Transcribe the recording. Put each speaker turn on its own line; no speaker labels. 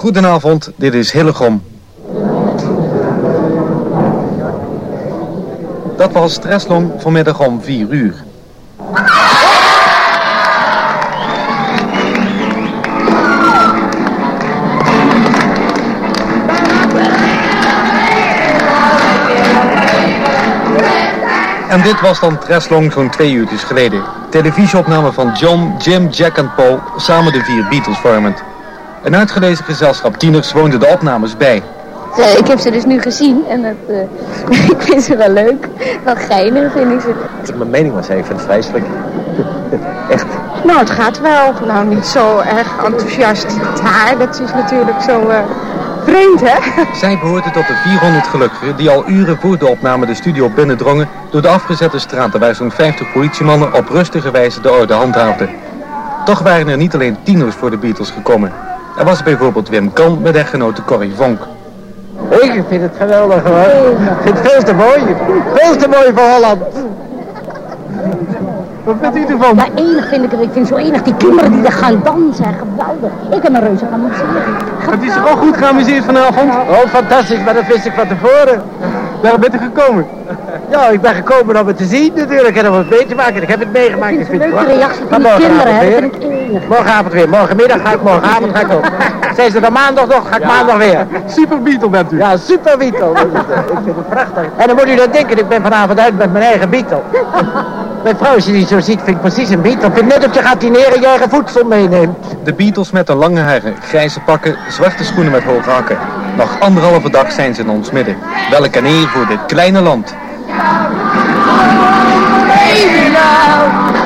Goedenavond, dit is Hillegom. Dat was Stresslong vanmiddag om 4 uur. En dit was dan Treslong zo'n twee uurtjes geleden. Televisieopname van John, Jim, Jack en Paul, samen de vier Beatles vormend. Een uitgelezen gezelschap tieners woonde de opnames bij.
Uh, ik heb ze dus nu gezien en dat, uh, ik vind ze wel leuk. Wel geinig vind ik ze.
Mijn mening was, ik vind het vreselijk. Echt.
Nou, het gaat wel. Nou, niet zo erg enthousiast. Het haar, dat is natuurlijk zo uh, vreemd, hè?
Zij behoorde tot de 400 gelukkigen die al uren voor de opname de studio binnendrongen door de afgezette straten waar zo'n 50 politiemannen op rustige wijze de orde handhaafden. Toch waren er niet alleen tieners voor de Beatles gekomen. Er was bijvoorbeeld Wim Kan met echtgenote Corrie Vonk.
Ik vind het geweldig hoor. Ik vind het veel te mooi. Veel te mooi voor Holland. Wat vindt u ervan?
Ja, enig vind ik het. Ik vind zo enig die kinderen die er gaan dansen. Geweldig. Ik heb een reuze geamuseerd.
Het is toch ook goed geamuseerd vanavond?
Oh, fantastisch, maar dat wist ik van tevoren.
Waarom bent u gekomen?
Ja, ik ben gekomen om het te zien natuurlijk en om het mee te maken. Ik heb het meegemaakt.
Ik vind het een leuke reactie van die kinderen, hè. vind ik enig.
Morgenavond weer. Morgenmiddag ga ik, morgenavond ga ik ook. Zijn ze er maandag nog, ga ik maandag weer.
Super Beatle bent u.
Ja, super Beatle. ik vind het prachtig. En dan moet u dan denken, ik ben vanavond uit met mijn eigen Beatle. Mijn vrouw, als je die zo ziet, vind ik precies een Beatle. Ik vind net of je gaat dineren en je eigen voedsel meeneemt.
De Beatles met de lange haren, grijze pakken, zwarte schoenen met hoge hakken. Nog anderhalve dag zijn ze in ons midden. Welk een eer voor dit kleine land.
love, baby love.